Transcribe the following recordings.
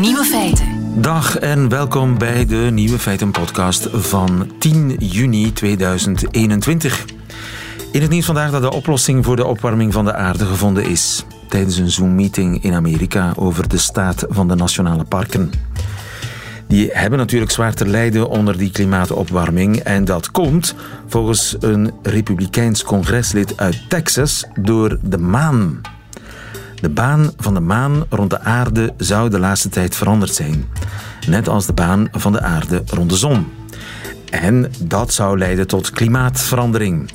Nieuwe feiten. Dag en welkom bij de Nieuwe Feiten podcast van 10 juni 2021. In het nieuws vandaag dat de oplossing voor de opwarming van de aarde gevonden is. Tijdens een Zoom-meeting in Amerika over de staat van de nationale parken. Die hebben natuurlijk zwaar te lijden onder die klimaatopwarming. En dat komt, volgens een republikeins congreslid uit Texas, door de maan. De baan van de maan rond de aarde zou de laatste tijd veranderd zijn. Net als de baan van de aarde rond de zon. En dat zou leiden tot klimaatverandering.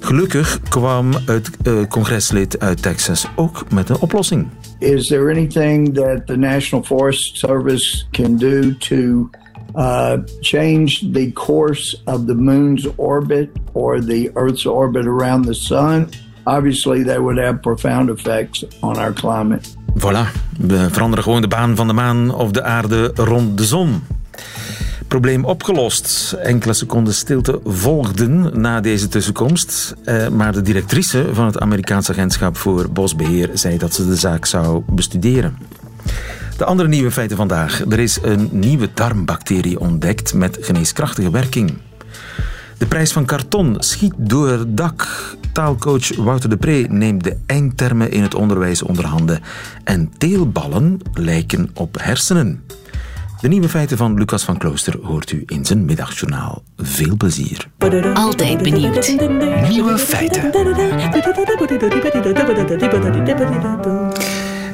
Gelukkig kwam het uh, congreslid uit Texas ook met een oplossing. Is there anything that the National Forest Service can do to uh, change the course of the moon's orbit or the Earth's orbit around the sun? Obviously, that would have profound effects on our climate. Voilà, we veranderen gewoon de baan van de maan of de aarde rond de zon. Probleem opgelost. Enkele seconden stilte volgden na deze tussenkomst. Eh, maar de directrice van het Amerikaanse agentschap voor bosbeheer zei dat ze de zaak zou bestuderen. De andere nieuwe feiten vandaag. Er is een nieuwe darmbacterie ontdekt met geneeskrachtige werking. De prijs van karton schiet door het dak. Taalcoach Wouter de Pre neemt de eindtermen in het onderwijs onder handen. En teelballen lijken op hersenen. De nieuwe feiten van Lucas van Klooster hoort u in zijn middagjournaal. Veel plezier. Altijd benieuwd. Nieuwe feiten.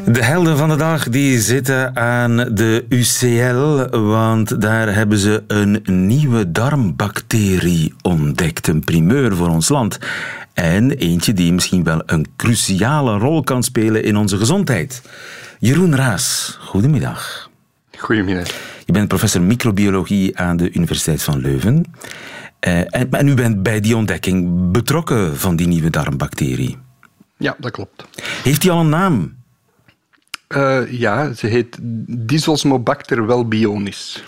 De helden van de dag die zitten aan de UCL, want daar hebben ze een nieuwe darmbacterie ontdekt. Een primeur voor ons land. En eentje die misschien wel een cruciale rol kan spelen in onze gezondheid. Jeroen Raas, goedemiddag. Goedemiddag. Je bent professor microbiologie aan de Universiteit van Leuven. Uh, en, en u bent bij die ontdekking betrokken van die nieuwe darmbacterie. Ja, dat klopt. Heeft die al een naam? Uh, ja, ze heet Dysosmobacter welbionis.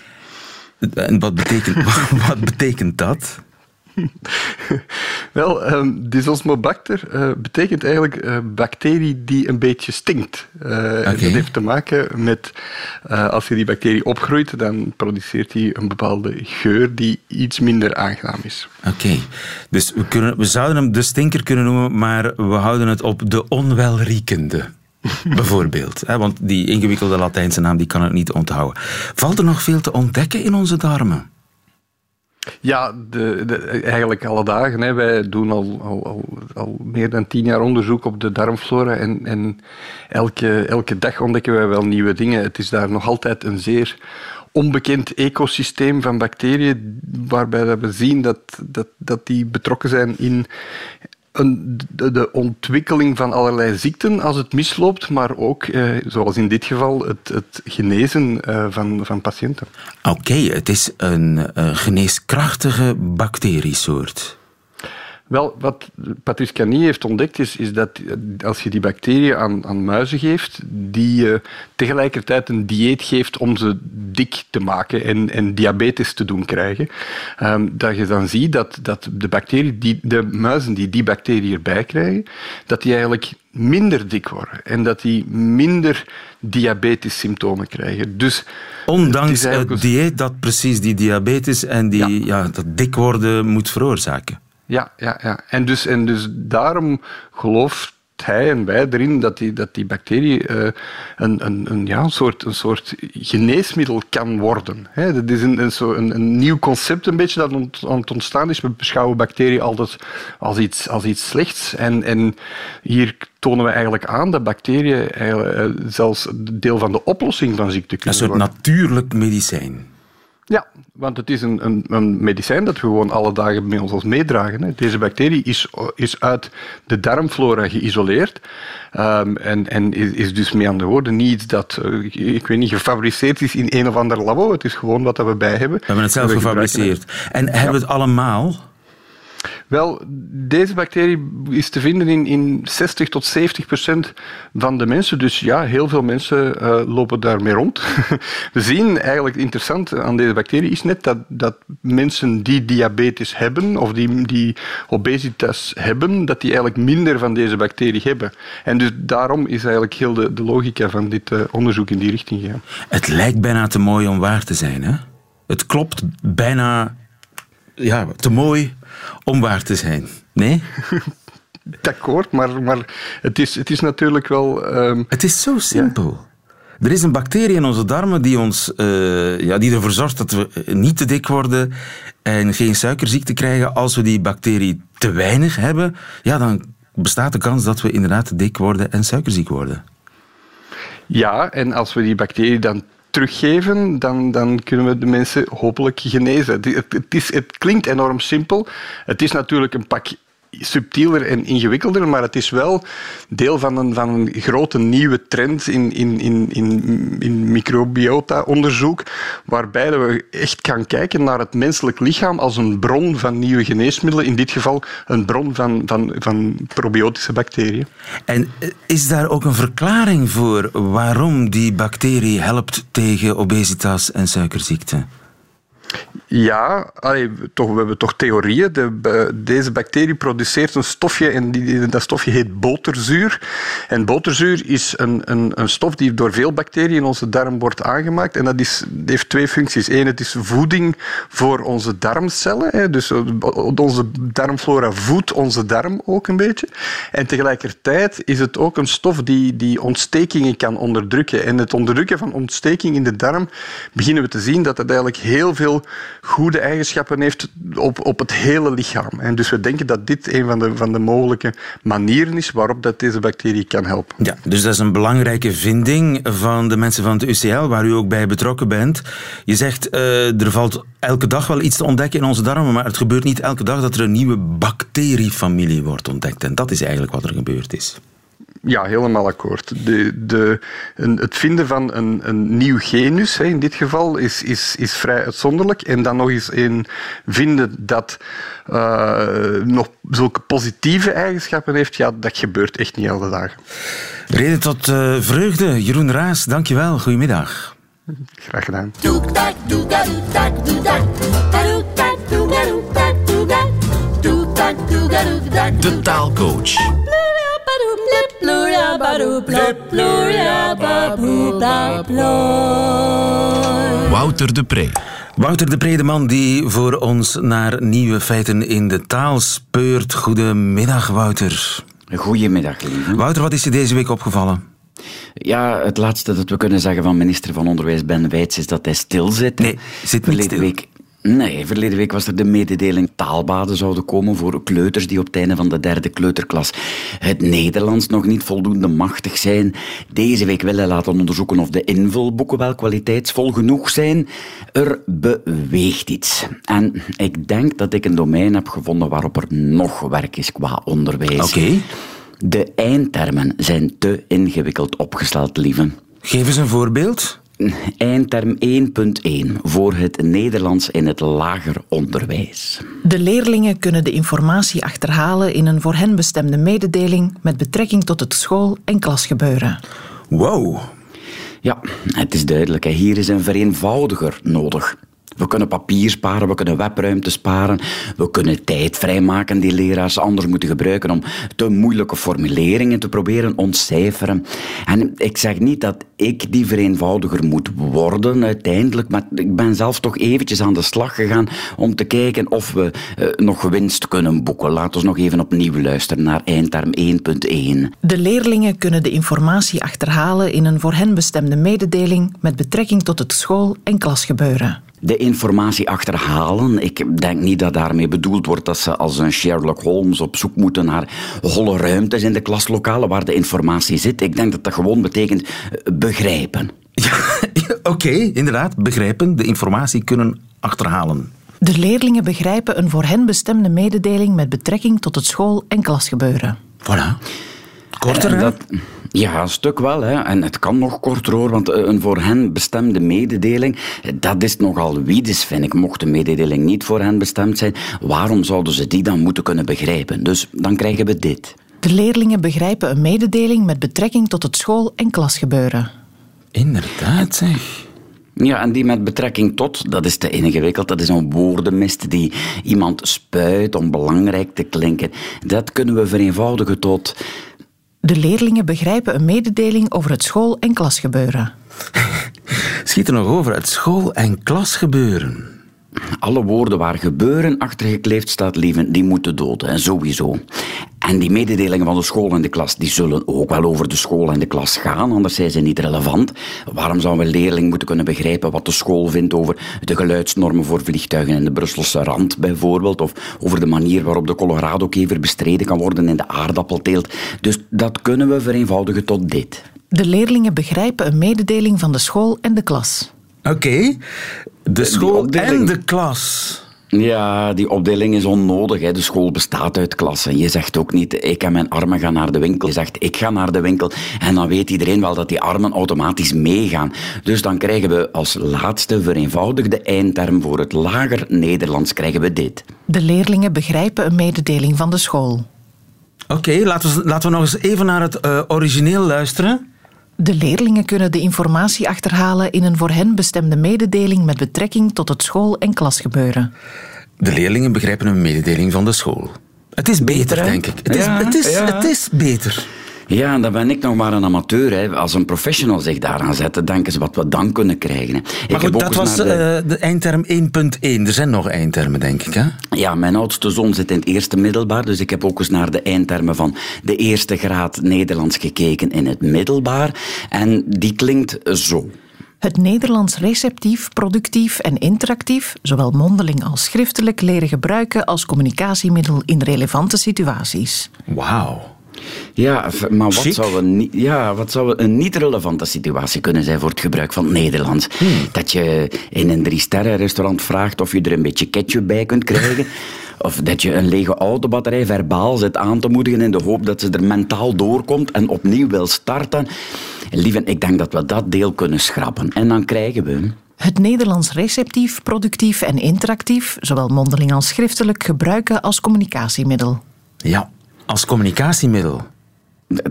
En wat betekent, wat betekent dat? Wel, um, Dysosmobacter uh, betekent eigenlijk uh, bacterie die een beetje stinkt. Uh, okay. Dat heeft te maken met, als je die bacterie opgroeit, dan produceert die een bepaalde geur die iets minder aangenaam is. Oké, okay. dus we, kunnen, we zouden hem de stinker kunnen noemen, maar we houden het op de onwelriekende. Bijvoorbeeld. Hè, want die ingewikkelde Latijnse naam die kan het niet onthouden. Valt er nog veel te ontdekken in onze darmen? Ja, eigenlijk alle dagen. Hè. Wij doen al, al, meer dan tien jaar onderzoek op de darmflora. En, en elke, elke dag ontdekken wij wel nieuwe dingen. Het is daar nog altijd een zeer onbekend ecosysteem van bacteriën, waarbij we zien dat, dat, dat die betrokken zijn in de, de, ontwikkeling van allerlei ziekten als het misloopt, maar ook, eh, zoals in dit geval, het, het genezen eh, van, van patiënten. Oké, het is een, een geneeskrachtige bacteriesoort. Wel, wat Patrice Cani heeft ontdekt is, is dat als je die bacteriën aan, aan muizen geeft, die uh, tegelijkertijd een dieet geeft om ze dik te maken en, en diabetes te doen krijgen, um, dat je dan ziet dat, dat de, bacteriën die, de muizen die die bacterie erbij krijgen, dat die eigenlijk minder dik worden en dat die minder diabetes-symptomen krijgen. Dus Ondanks het, het dieet dat precies die diabetes en die, ja. ja. dat dik worden moet veroorzaken. Ja, ja, ja. En, dus, en dus daarom gelooft hij en wij erin dat die, dat die bacterie uh, een, een, een, ja, een, soort, een soort geneesmiddel kan worden. Hè. Dat is een, een, zo een, een nieuw concept een beetje dat aan het ontstaan is. We beschouwen bacteriën altijd als iets, als iets slechts. En, en hier tonen we eigenlijk aan dat bacteriën uh, zelfs deel van de oplossing van ziekte kunnen worden. Een soort natuurlijk medicijn. Ja, want het is een, een, een, medicijn dat we gewoon alle dagen met ons als meedragen. Hè. Deze bacterie is, is uit de darmflora geïsoleerd um, en, en is, is, dus met andere woorden niet iets dat, uh, ik weet niet, gefabriceerd is in een of ander labo. Het is gewoon wat we bij hebben. We hebben het zelf gefabriceerd. En hebben we het allemaal? Wel, deze bacterie is te vinden in, in 60 tot 70 procent van de mensen. Dus ja, heel veel mensen uh, lopen daarmee rond. We zien eigenlijk interessant aan deze bacterie is net dat, dat mensen die diabetes hebben of die, die obesitas hebben, dat die eigenlijk minder van deze bacterie hebben. En dus daarom is eigenlijk heel de, de logica van dit uh, onderzoek in die richting gegaan. Het lijkt bijna te mooi om waar te zijn, hè? Het klopt bijna ja, te mooi om waar te zijn. Nee? Akkoord, maar, maar het, is, het is natuurlijk wel. Ehm, het is zo simpel. Er is een bacterie in onze darmen die, ons, uh, ja, die ervoor zorgt dat we niet te dik worden en geen suikerziekte krijgen. Als we die bacterie te weinig hebben, ja, dan bestaat de kans dat we inderdaad te dik worden en suikerziek worden. Ja, en als we die bacterie dan teruggeven, dan, dan kunnen we de mensen hopelijk genezen. Het, het, is, het klinkt enorm simpel. Het is natuurlijk een pak subtieler en ingewikkelder, maar het is wel deel van een, van een grote nieuwe trend in, in, in, in, in microbiota-onderzoek, waarbij we echt gaan kijken naar het menselijk lichaam als een bron van nieuwe geneesmiddelen, in dit geval een bron van, van, van probiotische bacteriën. En is daar ook een verklaring voor waarom die bacterie helpt tegen obesitas en suikerziekte? Ja, toch, we hebben toch theorieën. De, deze bacterie produceert een stofje en die, dat stofje heet boterzuur. En boterzuur is een, een, een, stof die door veel bacteriën in onze darm wordt aangemaakt. En dat is, heeft twee functies. Eén, het is voeding voor onze darmcellen. Hè. Dus eh, onze darmflora voedt onze darm ook een beetje. En tegelijkertijd is het ook een stof die, die ontstekingen kan onderdrukken. En het onderdrukken van ontsteking in de darm beginnen we te zien dat het eigenlijk heel veel goede eigenschappen heeft op, op het hele lichaam. En dus we denken dat dit een van de, van de mogelijke manieren is waarop dat deze bacterie kan helpen. Ja, dus dat is een belangrijke vinding van de mensen van het UCL, waar u ook bij betrokken bent. Je zegt, uh, er valt elke dag wel iets te ontdekken in onze darmen, maar het gebeurt niet elke dag dat er een nieuwe bacteriefamilie wordt ontdekt. En dat is eigenlijk wat er gebeurd is. Ja, helemaal akkoord. De, de, een, het vinden van een, een nieuw genus, hè, in dit geval, is, is, is vrij uitzonderlijk. En dan nog eens een vinden dat uh, nog zulke positieve eigenschappen heeft, ja, dat gebeurt echt niet alle dagen. Reden tot uh, vreugde. Jeroen Raas, dankjewel. Goedemiddag. Graag gedaan. De taalcoach. Wouter de Pre. Wouter de Pre, de man die voor ons naar nieuwe feiten in de taal speurt. Goedemiddag, Wouter. Goedemiddag, lieve. Wouter, wat is je deze week opgevallen? Ja, het laatste dat we kunnen zeggen van minister van Onderwijs Ben Wijts is dat hij stil zit. Nee, zit niet stil. Week Nee, verleden week was er de mededeling taalbaden zouden komen voor kleuters die op het einde van de derde kleuterklas het Nederlands nog niet voldoende machtig zijn. Deze week willen laten onderzoeken of de invulboeken wel kwaliteitsvol genoeg zijn. Er beweegt iets. En ik denk dat ik een domein heb gevonden waarop er nog werk is qua onderwijs. Oké. De eindtermen zijn te ingewikkeld opgesteld, lieve. Geef eens een voorbeeld. Eindterm 1.1 voor het Nederlands in het lager onderwijs. De leerlingen kunnen de informatie achterhalen in een voor hen bestemde mededeling met betrekking tot het school- en klasgebeuren. Wow. Ja, het is duidelijk. Hier is een vereenvoudiger nodig. We kunnen papier sparen, we kunnen webruimte sparen, we kunnen tijd vrijmaken die leraars anders moeten gebruiken om te moeilijke formuleringen te proberen ontcijferen. En ik zeg niet dat ik die vereenvoudiger moet worden uiteindelijk, maar ik ben zelf toch eventjes aan de slag gegaan om te kijken of we uh, nog winst kunnen boeken. Laten we nog even opnieuw luisteren naar eindterm 1.1. De leerlingen kunnen de informatie achterhalen in een voor hen bestemde mededeling met betrekking tot het school- en klasgebeuren de informatie achterhalen. Ik denk niet dat daarmee bedoeld wordt dat ze als een Sherlock Holmes op zoek moeten naar holle ruimtes in de klaslokalen waar de informatie zit. Ik denk dat dat gewoon betekent eh, begrijpen. Ja, Oké, inderdaad, begrijpen. De informatie kunnen achterhalen. De leerlingen begrijpen een voor hen bestemde mededeling met betrekking tot het school- en klasgebeuren. Voilà. Korter, En hè? dat- ja, een stuk wel. Hè. En het kan nog korter hoor, want eh, een voor hen bestemde mededeling, eh, dat is nogal wiedes, vind ik. Mocht de mededeling niet voor hen bestemd zijn, waarom zouden ze die dan moeten kunnen begrijpen? Dus dan krijgen we dit. De leerlingen begrijpen een mededeling met betrekking tot het school- en klasgebeuren. Inderdaad, zeg. Ja, en die met betrekking tot, dat is te ingewikkeld. Dat is een woordenmist die iemand spuit om belangrijk te klinken. Dat kunnen we vereenvoudigen tot... De leerlingen begrijpen een mededeling over het school- en klasgebeuren. Schiet er nog over het school- en klasgebeuren. Alle woorden waar gebeuren achter gekleefd staat, lieven, die moeten doden. En sowieso. En die mededelingen van de school en de klas, die zullen ook wel over de school en de klas gaan, anders zijn ze niet relevant. Waarom zou een leerling moeten kunnen begrijpen wat de school vindt over de geluidsnormen voor vliegtuigen in de Brusselse rand, bijvoorbeeld, of over de manier waarop de Colorado-kever bestreden kan worden in de aardappelteelt. Dus dat kunnen we vereenvoudigen tot dit. De leerlingen begrijpen een mededeling van de school en de klas. Oké. De school en de klas. Ja, die opdeling is onnodig. Hè. De school bestaat uit klassen. Je zegt ook niet, ik en mijn armen gaan naar de winkel. Je zegt, ik ga naar de winkel. En dan weet iedereen wel dat die armen automatisch meegaan. Dus dan krijgen we als laatste vereenvoudigde eindterm voor het lager Nederlands krijgen we dit. De leerlingen begrijpen een mededeling van de school. Oké, laten, we, laten we nog eens even naar het eh, origineel luisteren. De leerlingen kunnen de informatie achterhalen in een voor hen bestemde mededeling met betrekking tot het school- en klasgebeuren. De leerlingen begrijpen een mededeling van de school. Het is beter, denk ik. Het is, Ja, het, is, ja. het is beter. Ja, en dan ben ik nog maar een amateur. Hè. Als een professional zich daaraan zet, denken ze wat we dan kunnen krijgen. Hè. Maar goed, dat eens was naar de- eh, de eindterm 1.1. Er zijn nog eindtermen, denk ik. Hè? Ja, mijn oudste zoon zit in het eerste middelbaar, dus ik heb ook eens naar de eindtermen van de eerste graad Nederlands gekeken in het middelbaar. En die klinkt zo. Het Nederlands receptief, productief en interactief, zowel mondeling als schriftelijk, leren gebruiken als communicatiemiddel in relevante situaties. Wauw. Ja, maar wat zou, een, ja, wat zou een niet-relevante situatie kunnen zijn voor het gebruik van het Nederlands? Dat je in een drie-sterren-restaurant vraagt of je er een beetje ketchup bij kunt krijgen. Of dat je een lege autobatterij verbaal zit aan te moedigen in de hoop dat ze er mentaal doorkomt en opnieuw wil starten. Lieve, ik denk dat we dat deel kunnen schrappen. En dan krijgen we... Het Nederlands receptief, productief en interactief, zowel mondeling als schriftelijk, gebruiken als communicatiemiddel. Ja, als communicatiemiddel.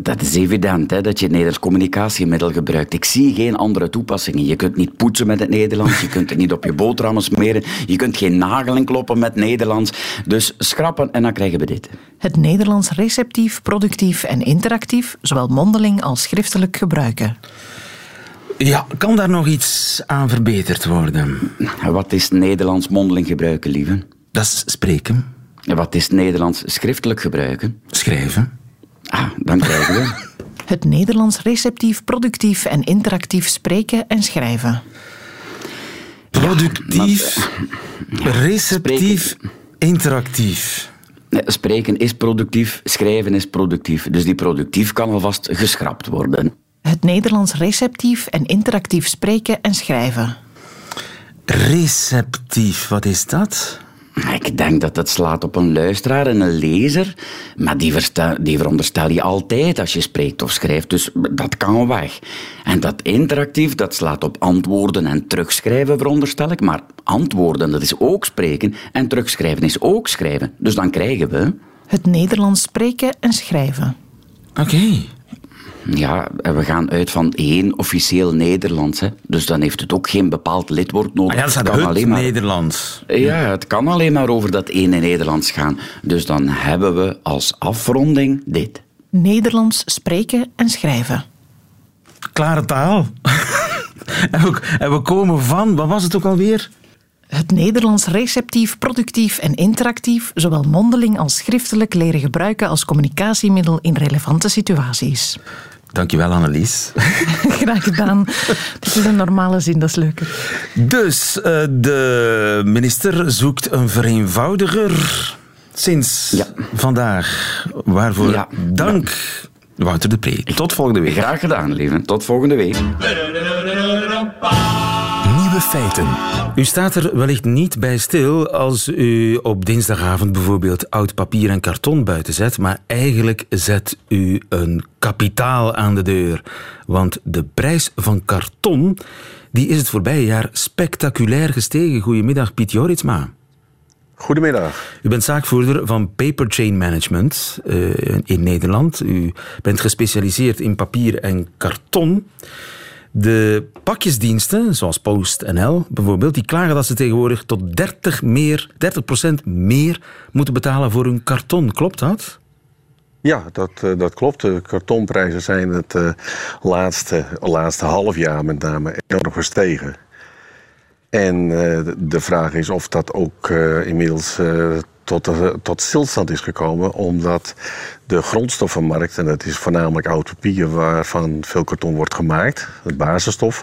Dat is evident, hè, dat je het Nederlands communicatiemiddel gebruikt. Ik zie geen andere toepassingen. Je kunt niet poetsen met het Nederlands, je kunt het niet op je boterhammen smeren, je kunt geen nagelen kloppen met Nederlands. Dus schrappen en dan krijgen we dit. Het Nederlands receptief, productief en interactief, zowel mondeling als schriftelijk gebruiken. Ja, kan daar nog iets aan verbeterd worden? Wat is Nederlands mondeling gebruiken, lieve? Dat is spreken, En Wat is Nederlands schriftelijk gebruiken? schrijven. Ah, dan krijgen we... Het Nederlands receptief, productief en interactief spreken en schrijven. Productief, receptief, interactief. Nee, Spreken is productief, schrijven is productief. Dus die productief kan alvast geschrapt worden. Het Nederlands receptief en interactief spreken en schrijven. Receptief, wat is dat? Ik denk dat het slaat op een luisteraar en een lezer, maar die, versta- die veronderstel je altijd als je spreekt of schrijft, dus dat kan weg. En dat interactief, dat slaat op antwoorden en terugschrijven, veronderstel ik, maar antwoorden, dat is ook spreken en terugschrijven is ook schrijven. Dus dan krijgen we... Het Nederlands spreken en schrijven. Oké. Ja, en we gaan uit van één officieel Nederlands, hè. dus dan heeft het ook geen bepaald lidwoord nodig. Ah ja, dat Het kan het alleen maar- Nederlands. Ja, het kan alleen maar over dat ene Nederlands gaan. Dus dan hebben we als afronding dit. Nederlands spreken en schrijven. Klare taal. en, we, en we komen van, wat was het ook alweer? Het Nederlands receptief, productief en interactief, zowel mondeling als schriftelijk, leren gebruiken als communicatiemiddel in relevante situaties. Dankjewel, Annelies. Graag gedaan. Dit is een normale zin, dat is leuker. Dus eh, de minister zoekt een vereenvoudiger sinds Ja. vandaag. Waarvoor Ja. dank, Wouter de Pre. Tot volgende week. Graag gedaan, lieve. Tot volgende week. Nieuwe feiten. U staat er wellicht niet bij stil als u op dinsdagavond bijvoorbeeld oud papier en karton buiten zet, maar eigenlijk zet u een kapitaal aan de deur. Want de prijs van karton die is het voorbije jaar spectaculair gestegen. Goedemiddag, Piet Joritsma. Goedemiddag. U bent zaakvoerder van Paper Chain Management uh, in Nederland. U bent gespecialiseerd in papier en karton. De pakjesdiensten, zoals PostNL bijvoorbeeld, die klagen dat ze tegenwoordig tot 30, meer, 30% meer moeten betalen voor hun karton. Klopt dat? Ja, dat, uh, dat klopt. De kartonprijzen zijn het uh, laatste, laatste half jaar met name enorm gestegen. En uh, de vraag is of dat ook inmiddels tot, tot stilstand is gekomen, omdat de grondstoffenmarkt, en dat is voornamelijk oud papier waarvan veel karton wordt gemaakt, de basisstof,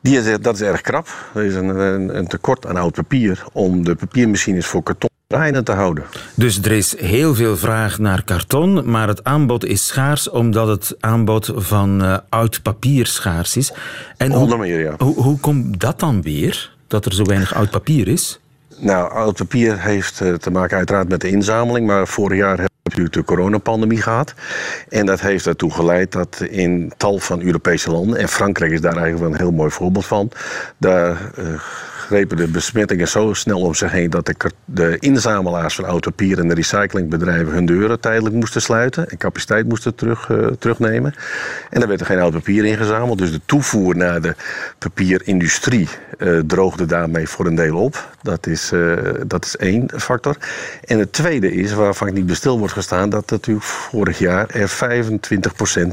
die is, dat is erg krap. Er is een, een, een tekort aan oud papier om de papiermachines voor karton draaiende te houden. Dus er is heel veel vraag naar karton, maar het aanbod is schaars omdat het aanbod van uh, oud papier schaars is. En Onder meer, ja. Hoe, hoe komt dat dan weer, dat er zo weinig oud papier is? Nou, oud papier heeft eh, te maken uiteraard met de inzameling. Maar vorig jaar hebben we natuurlijk de coronapandemie gehad. En dat heeft ertoe geleid dat in tal van Europese landen... en Frankrijk is daar eigenlijk wel een heel mooi voorbeeld van... daar uh, grepen de besmettingen zo snel om zich heen... dat de, inzamelaars van oud papier en de recyclingbedrijven... hun deuren tijdelijk moesten sluiten en capaciteit moesten terug, uh, terugnemen. En daar werd er geen oud papier ingezameld. Dus de toevoer naar de papierindustrie uh, droogde daarmee voor een deel op. Dat is, uh, dat is één factor. En het tweede is, waarvan niet bestil wordt gestaan... dat natuurlijk vorig jaar er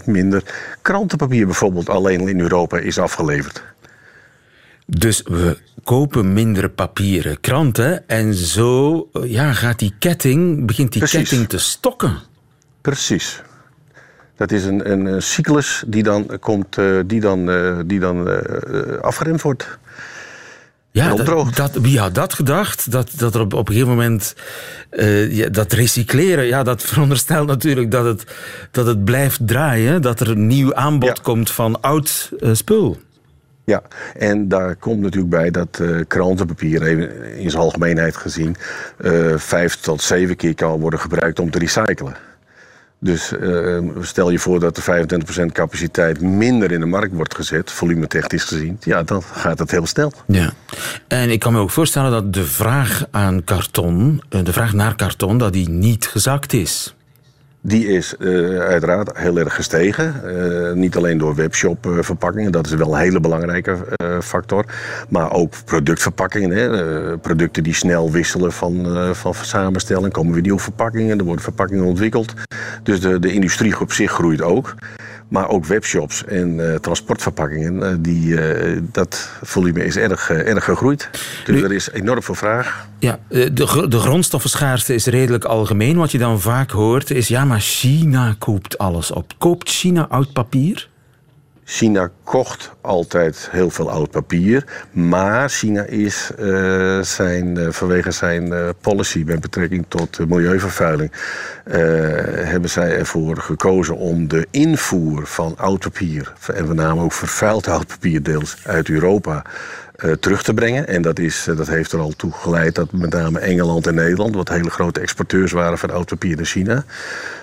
25% minder krantenpapier bijvoorbeeld... alleen in Europa is afgeleverd. Dus we kopen minder papieren kranten en zo ja, gaat die ketting, begint die Precies. ketting te stokken. Precies. Dat is een, een, een cyclus die dan, komt, uh, die dan, uh, die dan uh, afgeremd wordt. Ja, dat, dat, wie had dat gedacht? Dat, dat er op, op een gegeven moment ja, dat recycleren, ja, dat veronderstelt natuurlijk dat het, dat het blijft draaien, dat er een nieuw aanbod ja. komt van oud spul. Ja, en daar komt natuurlijk bij dat uh, krantenpapier even in zijn algemeenheid gezien uh, vijf tot zeven keer kan worden gebruikt om te recyclen. Dus uh, stel je voor dat er 25% capaciteit minder in de markt wordt gezet, volumetechnisch gezien, ja, dan gaat het heel snel. Ja, en ik kan me ook voorstellen dat de vraag aan karton, de vraag naar karton, dat die niet gezakt is. Die is uh, uiteraard heel erg gestegen. Uh, niet alleen door webshop-verpakkingen, dat is wel een hele belangrijke uh, factor. Maar ook productverpakkingen. Hè. producten die snel wisselen van, van samenstelling. komen weer nieuwe verpakkingen, er worden verpakkingen ontwikkeld. Dus de, de industrie op zich groeit ook. Maar ook webshops en uh, transportverpakkingen, uh, die, uh, dat volume is erg, erg gegroeid. Dus nu, er is enorm veel vraag. Ja, de, de grondstoffenschaarste is redelijk algemeen. Wat je dan vaak hoort is, ja, maar China koopt alles op. Koopt China oud papier? China kocht altijd heel veel oud papier. Maar China is uh, zijn, uh, vanwege zijn uh, policy met betrekking tot milieuvervuiling. hebben zij ervoor gekozen om de invoer van oud papier. en name ook vervuild oud papier deels uit Europa. terug te brengen. En dat, is, dat heeft er al toe geleid dat met name Engeland en Nederland, wat hele grote exporteurs waren van oud papier naar China,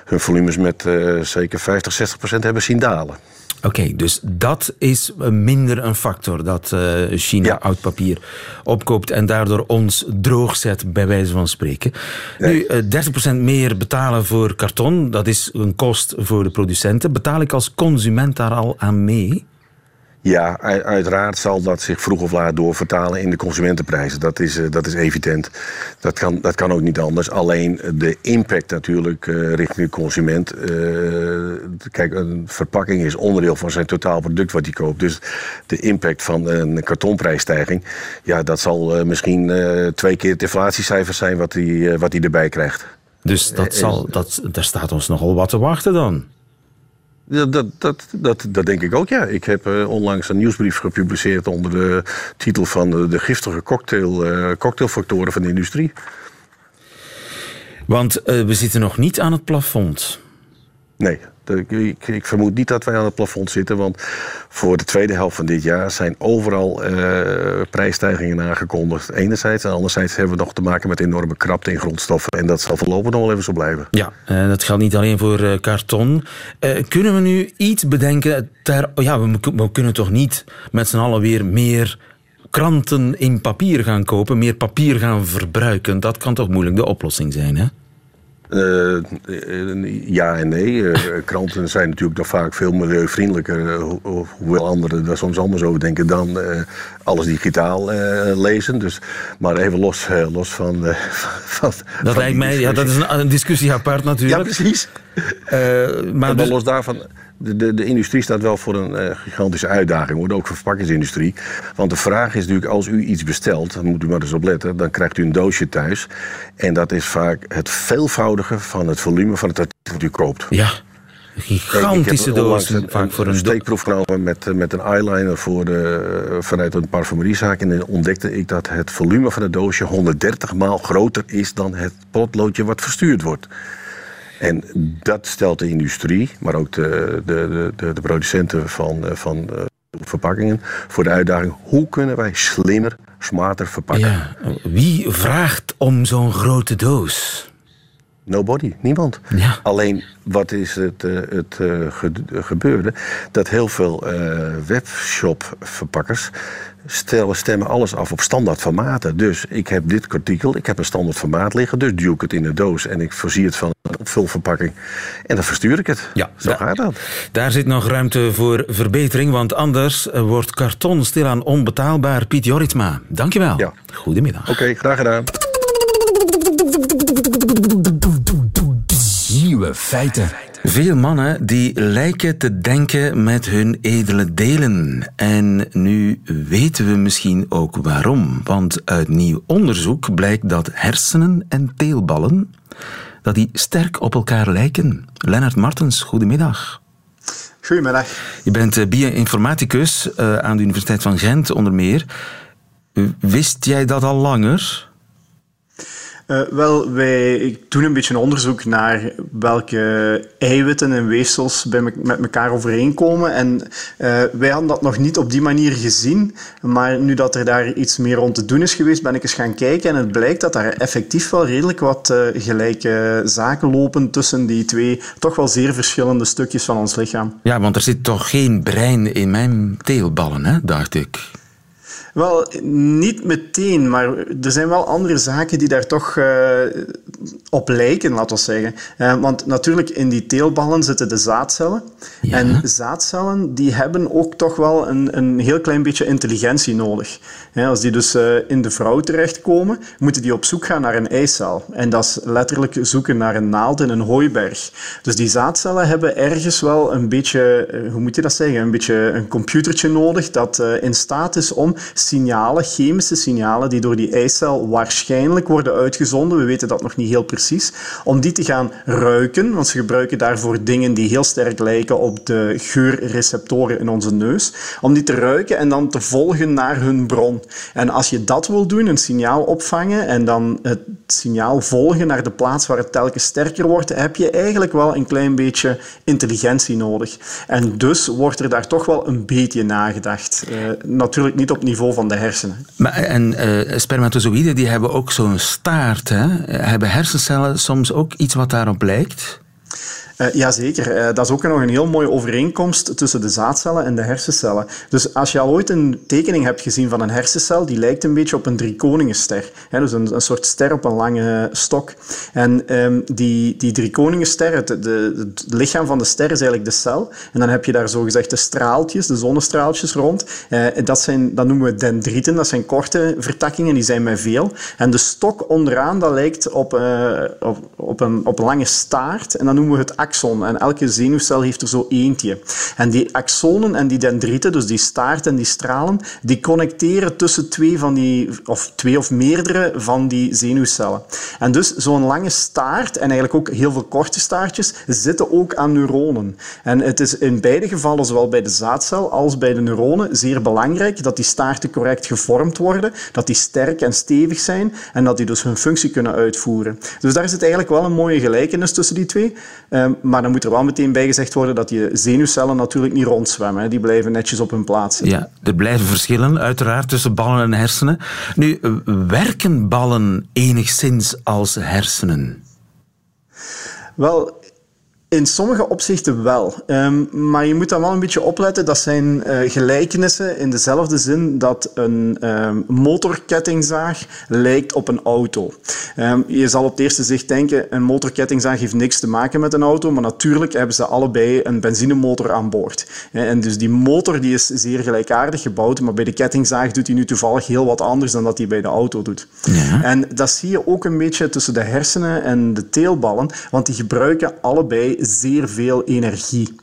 hun volumes met zeker 50, 60 procent hebben zien dalen. Oké, okay, dus dat is minder een factor dat uh, China ja. oud papier opkoopt en daardoor ons droog zet, bij wijze van spreken. Nu, uh, 30% meer betalen voor karton, dat is een kost voor de producenten. Betaal ik als consument daar al aan mee? Ja, uiteraard zal dat zich vroeg of laat doorvertalen in de consumentenprijzen. Dat is, uh, dat is evident. Dat kan, dat kan ook niet anders. Alleen de impact natuurlijk uh, richting de consument. Uh, kijk, een verpakking is onderdeel van zijn totaal product wat hij koopt. Dus de impact van een kartonprijsstijging... ja, dat zal misschien twee keer het inflatiecijfer zijn wat hij, wat hij erbij krijgt. Dus dat zal, dat, daar staat ons nogal wat te wachten dan? Dat, dat, dat, dat, dat denk ik ook, ja. Ik heb uh, onlangs een nieuwsbrief gepubliceerd onder de titel van de, de giftige cocktail, uh, cocktailfactoren van de industrie. Want uh, we zitten nog niet aan het plafond. Nee, Ik, ik, vermoed niet dat wij aan het plafond zitten, want voor de tweede helft van dit jaar zijn overal uh, prijsstijgingen aangekondigd. Enerzijds en anderzijds hebben we nog te maken met enorme krapte in grondstoffen. En dat zal voorlopig nog wel even zo blijven. Ja, uh, dat geldt niet alleen voor uh, karton. kunnen we nu iets bedenken? Ter, ja, we, we kunnen toch niet met z'n allen weer meer kranten in papier gaan kopen, meer papier gaan verbruiken. Dat kan toch moeilijk de oplossing zijn, hè? Uh, ja en nee. Uh, kranten zijn natuurlijk nog vaak veel milieuvriendelijker, hoewel anderen daar soms anders over denken, dan alles digitaal lezen. Dus, maar even los, los van, van. Dat lijkt mij, ja, dat is een, een, discussie apart natuurlijk. Ja, precies. maar dus... los daarvan de, de, de, industrie staat wel voor een uh, gigantische uitdaging, hoor. ook voor de verpakkingsindustrie. Want de vraag is natuurlijk, als u iets bestelt, dan moet u maar eens op letten, dan krijgt u een doosje thuis. En dat is vaak het veelvoudige van het volume van het artikel dat u koopt. Ja. Een gigantische doos. Een, vaak voor een, een steekproef genomen met, met een eyeliner voor de, vanuit een parfumeriezaak. En dan ontdekte ik dat het volume van het doosje 130 maal groter is dan het potloodje wat verstuurd wordt. En dat stelt de industrie, maar ook de, de, de, de producenten van, eh, van eh, verpakkingen voor de uitdaging: hoe kunnen wij slimmer, smarter verpakken? Wie vraagt om zo'n grote doos? Nobody, niemand. Ja. Alleen wat is het, uh, het uh, gebeurde? Dat heel veel uh, webshop-verpakkers stellen, stemmen alles af op standaard formaten. Dus ik heb dit artikel, ik heb een standaard formaat liggen, dus duw ik het in een doos en ik voorzie het van een opvulverpakking. En dan verstuur ik het. Ja, Zo gaat dat. Daar zit nog ruimte voor verbetering, want anders wordt karton stilaan onbetaalbaar. Piet Joritsma, dankjewel. Ja. Goedemiddag. Oké, graag gedaan. Nieuwe feiten. Veel mannen die lijken te denken met hun edele delen. En nu weten we misschien ook waarom. Want uit nieuw onderzoek blijkt dat hersenen en teelballen dat die sterk op elkaar lijken. Lennart Martens, goedemiddag. Goedemiddag. Je bent eh, bioinformaticus uh, aan de Universiteit van Gent onder meer. Wist jij dat al langer? Uh, wel, wij doen een beetje onderzoek naar welke eiwitten en weefsels bij me met elkaar overeenkomen. En uh, wij hadden dat nog niet op die manier gezien. Maar nu dat er daar iets meer rond te doen is geweest, ben ik eens gaan kijken. En het blijkt dat daar effectief wel redelijk wat uh, gelijke zaken lopen tussen die twee toch wel zeer verschillende stukjes van ons lichaam. Ja, want er zit toch geen brein in mijn teelballen, hè, dacht ik. Wel, niet meteen, maar er zijn wel andere zaken die daar toch uh, op lijken, laten we zeggen. Uh, want natuurlijk, in die teelballen zitten de zaadcellen. Ja. En zaadcellen die hebben ook toch wel een, een heel klein beetje intelligentie nodig. als die dus uh, in de vrouw terechtkomen, moeten die op zoek gaan naar een eicel. En dat is letterlijk zoeken naar een naald in een hooiberg. Dus die zaadcellen hebben ergens wel een beetje, hoe moet je dat zeggen, een beetje een computertje nodig dat in staat is om signalen, chemische signalen, die door die eicel waarschijnlijk worden uitgezonden, we weten dat nog niet heel precies, om die te gaan ruiken, want ze gebruiken daarvoor dingen die heel sterk lijken op de geurreceptoren in onze neus, om die te ruiken en dan te volgen naar hun bron. En als je dat wil doen, een signaal opvangen en dan het signaal volgen naar de plaats waar het telkens sterker wordt, heb je eigenlijk wel een klein beetje intelligentie nodig. En dus wordt er daar toch wel een beetje nagedacht. Uh, natuurlijk niet op niveau van de hersenen. Maar, en uh, spermatozoïden die hebben ook zo'n staart. Hè? Hebben hersencellen soms ook iets wat daarop lijkt? Uh, Jazeker, uh, dat is ook nog een heel mooie overeenkomst tussen de zaadcellen en de hersencellen. Dus als je al ooit een tekening hebt gezien van een hersencel, die lijkt een beetje op een driekoningenster. Hè, dus een, een soort ster op een lange stok. En um, die, die driekoningenster, het, de, het lichaam van de ster is eigenlijk de cel. En dan heb je daar zogezegd de straaltjes, de zonnestraaltjes rond. Uh, dat, zijn, dat noemen we dendrieten, dat zijn korte vertakkingen, die zijn met veel. En de stok onderaan, dat lijkt op, op, op, een, op een lange staart. En dan noemen we het axon. En elke zenuwcel heeft er zo eentje. En die axonen en die dendrieten, dus die staart en die stralen, die connecteren tussen twee van die, of twee of meerdere van die zenuwcellen. En dus zo'n lange staart, en eigenlijk ook heel veel korte staartjes, zitten ook aan neuronen. En het is in beide gevallen, zowel bij de zaadcel als bij de neuronen, zeer belangrijk dat die staarten correct gevormd worden, dat die sterk en stevig zijn en dat die dus hun functie kunnen uitvoeren. Dus daar zit eigenlijk wel een mooie gelijkenis tussen die twee. Maar dan moet er wel meteen bij gezegd worden dat je zenuwcellen natuurlijk niet rondzwemmen. Hè. Die blijven netjes op hun plaats zitten. Ja, er blijven verschillen uiteraard tussen ballen en hersenen. Nu, werken ballen enigszins als hersenen? Wel, in sommige opzichten wel. Um, maar je moet dan wel een beetje opletten. Dat zijn uh, gelijkenissen in dezelfde zin dat een um, motorkettingzaag lijkt op een auto. Um, je zal op het eerste zicht denken, een motorkettingzaag heeft niks te maken met een auto, maar natuurlijk hebben ze allebei een benzinemotor aan boord. En dus die motor die is zeer gelijkaardig gebouwd, maar bij de kettingzaag doet hij nu toevallig heel wat anders dan dat hij bij de auto doet. Ja. En dat zie je ook een beetje tussen de hersenen en de teelballen, want die gebruiken allebei zeer veel energie.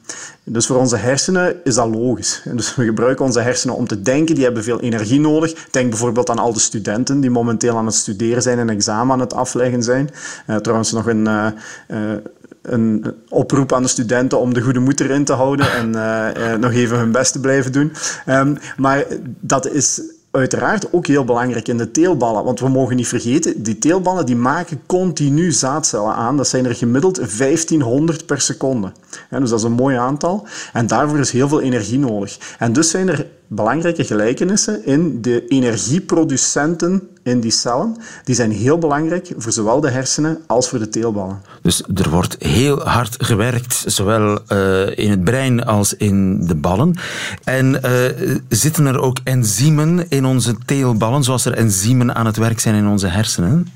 Dus voor onze hersenen is dat logisch. Dus we gebruiken onze hersenen om te denken, die hebben veel energie nodig. Denk bijvoorbeeld aan al de studenten die momenteel aan het studeren zijn en examen aan het afleggen zijn. Uh, trouwens, nog een, uh, uh, een oproep aan de studenten om de goede moed erin te houden en nog even hun best te blijven doen. Um, maar dat is uiteraard ook heel belangrijk in de teelballen. Want we mogen niet vergeten, die teelballen die maken continu zaadcellen aan. Dat zijn er gemiddeld 1500 per seconde. dus dat is een mooi aantal. En daarvoor is heel veel energie nodig. En dus zijn er belangrijke gelijkenissen in de energieproducenten in die cellen. Die zijn heel belangrijk voor zowel de hersenen als voor de teelballen. Dus er wordt heel hard gewerkt, zowel uh, in het brein als in de ballen. En uh, zitten er ook enzymen in onze teelballen, zoals er enzymen aan het werk zijn in onze hersenen?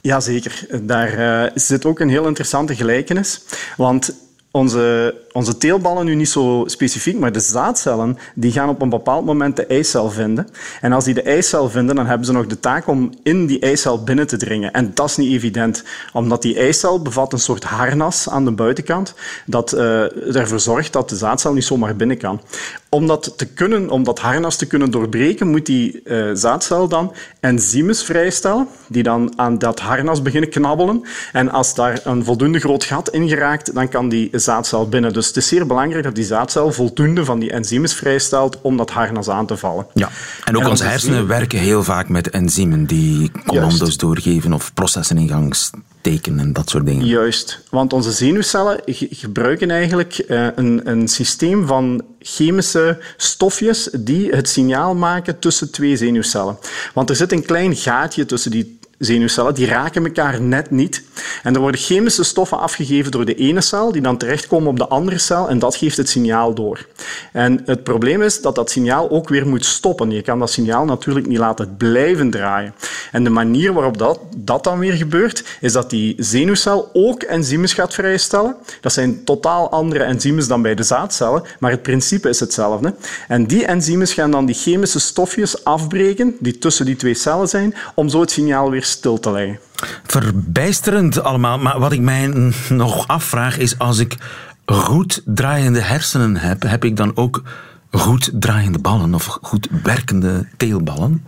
Jazeker, daar uh, zit ook een heel interessante gelijkenis. Want onze, onze teelballen nu niet zo specifiek, maar de zaadcellen die gaan op een bepaald moment de eicel vinden. En als die de eicel vinden, dan hebben ze nog de taak om in die eicel binnen te dringen. En dat is niet evident, omdat die eicel bevat een soort harnas aan de buitenkant dat uh, ervoor zorgt dat de zaadcel niet zomaar binnen kan. Om dat, te kunnen, om dat harnas te kunnen doorbreken, moet die uh, zaadcel dan enzymes vrijstellen, die dan aan dat harnas beginnen knabbelen. En als daar een voldoende groot gat in geraakt, dan kan die zaadcel binnen. Dus het is zeer belangrijk dat die zaadcel voldoende van die enzymes vrijstelt om dat harnas aan te vallen. Ja, en ook onze hersenen werken heel vaak met enzymen die commando's doorgeven of processen in gang steken en dat soort dingen. Juist, want onze zenuwcellen gebruiken eigenlijk uh, een, een systeem van chemische stofjes die het signaal maken tussen twee zenuwcellen. Want er zit een klein gaatje tussen die zenuwcellen, die raken elkaar net niet. En er worden chemische stoffen afgegeven door de ene cel, die dan terechtkomen op de andere cel, en dat geeft het signaal door. En het probleem is dat dat signaal ook weer moet stoppen. Je kan dat signaal natuurlijk niet laten blijven draaien. En de manier waarop dat, dat dan weer gebeurt, is dat die zenuwcel ook enzymes gaat vrijstellen. Dat zijn totaal andere enzymes dan bij de zaadcellen, maar het principe is hetzelfde. En die enzymes gaan dan die chemische stofjes afbreken, die tussen die twee cellen zijn, om zo het signaal weer stil leggen. Verbijsterend allemaal, maar wat ik mij nog afvraag is als ik goed draaiende hersenen heb, heb ik dan ook goed draaiende ballen of goed werkende teelballen?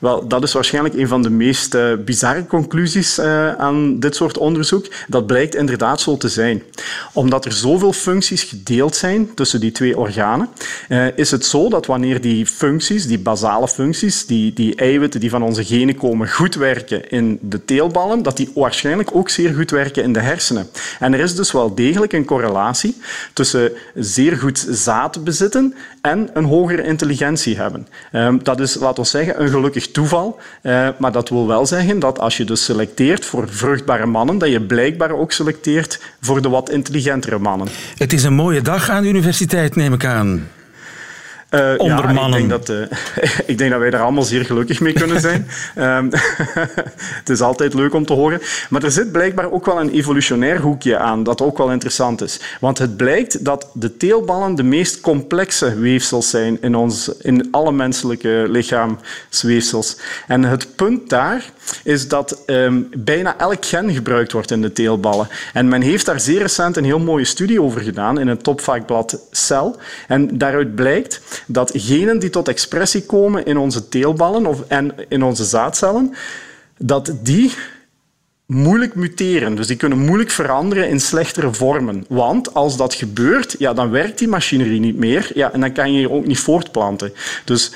Wel, dat is waarschijnlijk een van de meest uh, bizarre conclusies uh, aan dit soort onderzoek. Dat blijkt inderdaad zo te zijn. Omdat er zoveel functies gedeeld zijn tussen die twee organen, uh, is het zo dat wanneer die functies, die basale functies, die, die eiwitten die van onze genen komen, goed werken in de teelballen, dat die waarschijnlijk ook zeer goed werken in de hersenen. En er is dus wel degelijk een correlatie tussen zeer goed zaad bezitten en een hogere intelligentie hebben. Ehm, dat is, laten we zeggen, een gelukkig toeval. Uh, maar dat wil wel zeggen dat als je dus selecteert voor vruchtbare mannen, dat je blijkbaar ook selecteert voor de wat intelligentere mannen. Het is een mooie dag aan de universiteit, neem ik aan. Uh, onder mannen. Ik denk, dat, uh, ik denk dat wij daar allemaal zeer gelukkig mee kunnen zijn. um, het is altijd leuk om te horen. Maar er zit blijkbaar ook wel een evolutionair hoekje aan, dat ook wel interessant is. Want het blijkt dat de teelballen de meest complexe weefsels zijn in, ons, in alle menselijke lichaamsweefsels. En het punt daar is dat um, bijna elk gen gebruikt wordt in de teelballen. En men heeft daar zeer recent een heel mooie studie over gedaan in het topvakblad Cell. En daaruit blijkt dat genen die tot expressie komen in onze teelballen of, en in onze zaadcellen, dat die moeilijk muteren. Dus die kunnen moeilijk veranderen in slechtere vormen. Want als dat gebeurt, ja, dan werkt die machinerie niet meer ja, en dan kan je je ook niet voortplanten. Dus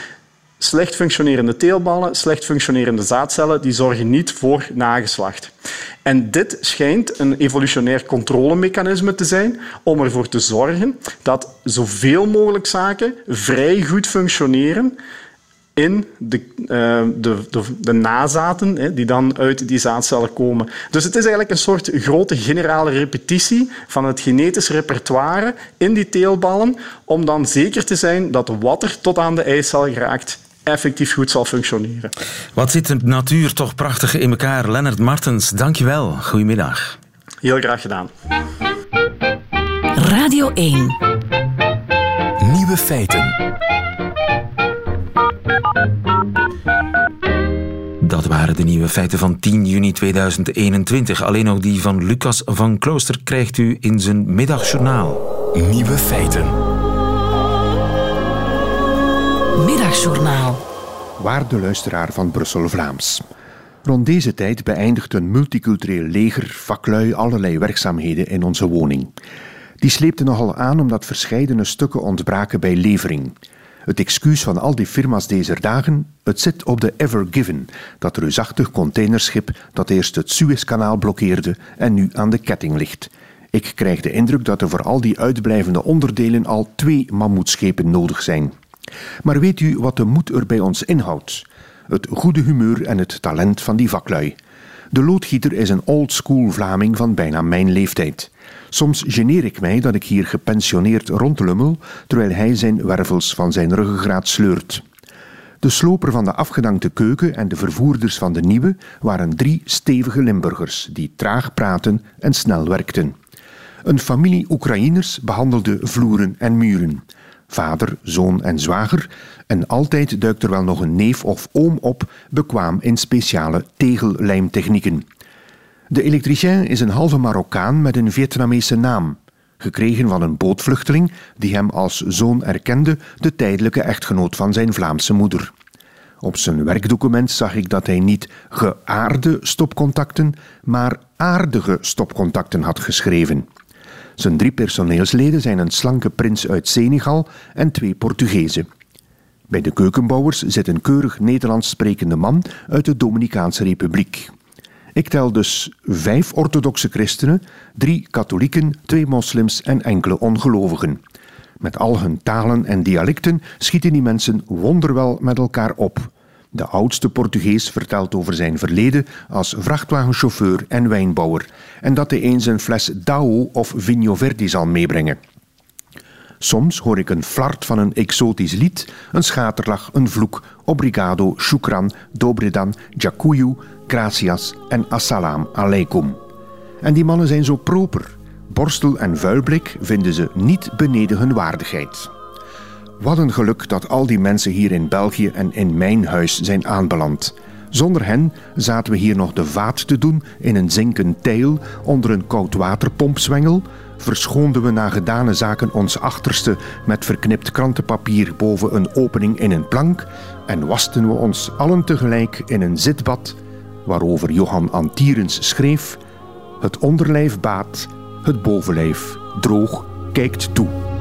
slecht functionerende teelballen, slecht functionerende zaadcellen, die zorgen niet voor nageslacht. En dit schijnt een evolutionair controlemechanisme te zijn om ervoor te zorgen dat zoveel mogelijk zaken vrij goed functioneren in de, uh, de, de, de, nazaten hè, die dan uit die zaadcellen komen. Dus het is eigenlijk een soort grote generale repetitie van het genetisch repertoire in die teelballen om dan zeker te zijn dat wat er tot aan de eicel geraakt effectief goed zal functioneren. Wat zit de natuur toch prachtig in elkaar. Lennart Martens, dankjewel. Goedemiddag. Heel graag gedaan. Radio 1. Nieuwe feiten. Dat waren de nieuwe feiten van 10 juni 2021. Alleen ook die van Lucas van Klooster krijgt u in zijn middagjournaal. Nieuwe feiten. Middagjournaal. Waarde luisteraar van Brussel Vlaams. Rond deze tijd beëindigt een multicultureel leger vaklui allerlei werkzaamheden in onze woning. Die sleepte nogal aan omdat verscheidene stukken ontbraken bij levering. Het excuus van al die firma's deze dagen, het zit op de Ever Given, dat reusachtig containerschip dat eerst het Suezkanaal blokkeerde en nu aan de ketting ligt. Ik krijg de indruk dat er voor al die uitblijvende onderdelen al twee mammoetschepen nodig zijn. Maar weet u wat de moed er bij ons inhoudt? Het goede humeur en het talent van die vaklui. De loodgieter is een old-school Vlaming van bijna mijn leeftijd. Soms geneer ik mij dat ik hier gepensioneerd rondlummel, terwijl hij zijn wervels van zijn ruggengraat sleurt. De sloper van de afgedankte keuken en de vervoerders van de nieuwe waren drie stevige Limburgers die traag praten en snel werkten. Een familie Oekraïners behandelde vloeren en muren. Vader, zoon en zwager, en altijd duikt er wel nog een neef of oom op, bekwaam in speciale tegellijmtechnieken. De elektricien is een halve Marokkaan met een Vietnamese naam, gekregen van een bootvluchteling die hem als zoon erkende, de tijdelijke echtgenoot van zijn Vlaamse moeder. Op zijn werkdocument zag ik dat hij niet geaarde stopcontacten, maar aardige stopcontacten had geschreven. Zijn drie personeelsleden zijn een slanke prins uit Senegal en twee Portugezen. Bij de keukenbouwers zit een keurig Nederlands sprekende man uit de Dominicaanse Republiek. Ik tel dus vijf orthodoxe christenen, drie katholieken, twee moslims en enkele ongelovigen. Met al hun talen en dialecten schieten die mensen wonderwel met elkaar op. De oudste Portugees vertelt over zijn verleden als vrachtwagenchauffeur en wijnbouwer en dat hij eens een fles Dao of Vinho Verdi zal meebrengen. Soms hoor ik een flart van een exotisch lied, een schaterlach, een vloek, obrigado, shukran, dobredan, jakuyu, gracias en assalaam alaikum. En die mannen zijn zo proper. Borstel en vuilblik vinden ze niet beneden hun waardigheid. Wat een geluk dat al die mensen hier in België en in mijn huis zijn aanbeland. Zonder hen zaten we hier nog de vaat te doen in een zinken teil onder een koudwaterpompzwengel, verschoonden we na gedane zaken ons achterste met verknipt krantenpapier boven een opening in een plank en wasten we ons allen tegelijk in een zitbad waarover Johan Antierens schreef: Het onderlijf baat, het bovenlijf droog kijkt toe.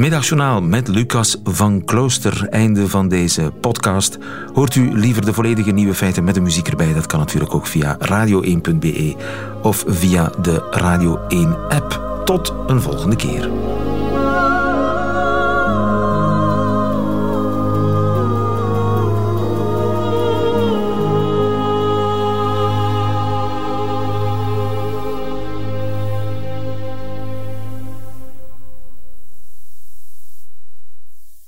Middagjournaal met Lucas van Klooster. Einde van deze podcast. Hoort u liever de volledige nieuwe feiten met de muziek erbij? Dat kan natuurlijk ook via radio1.be of via de Radio 1 app. Tot een volgende keer.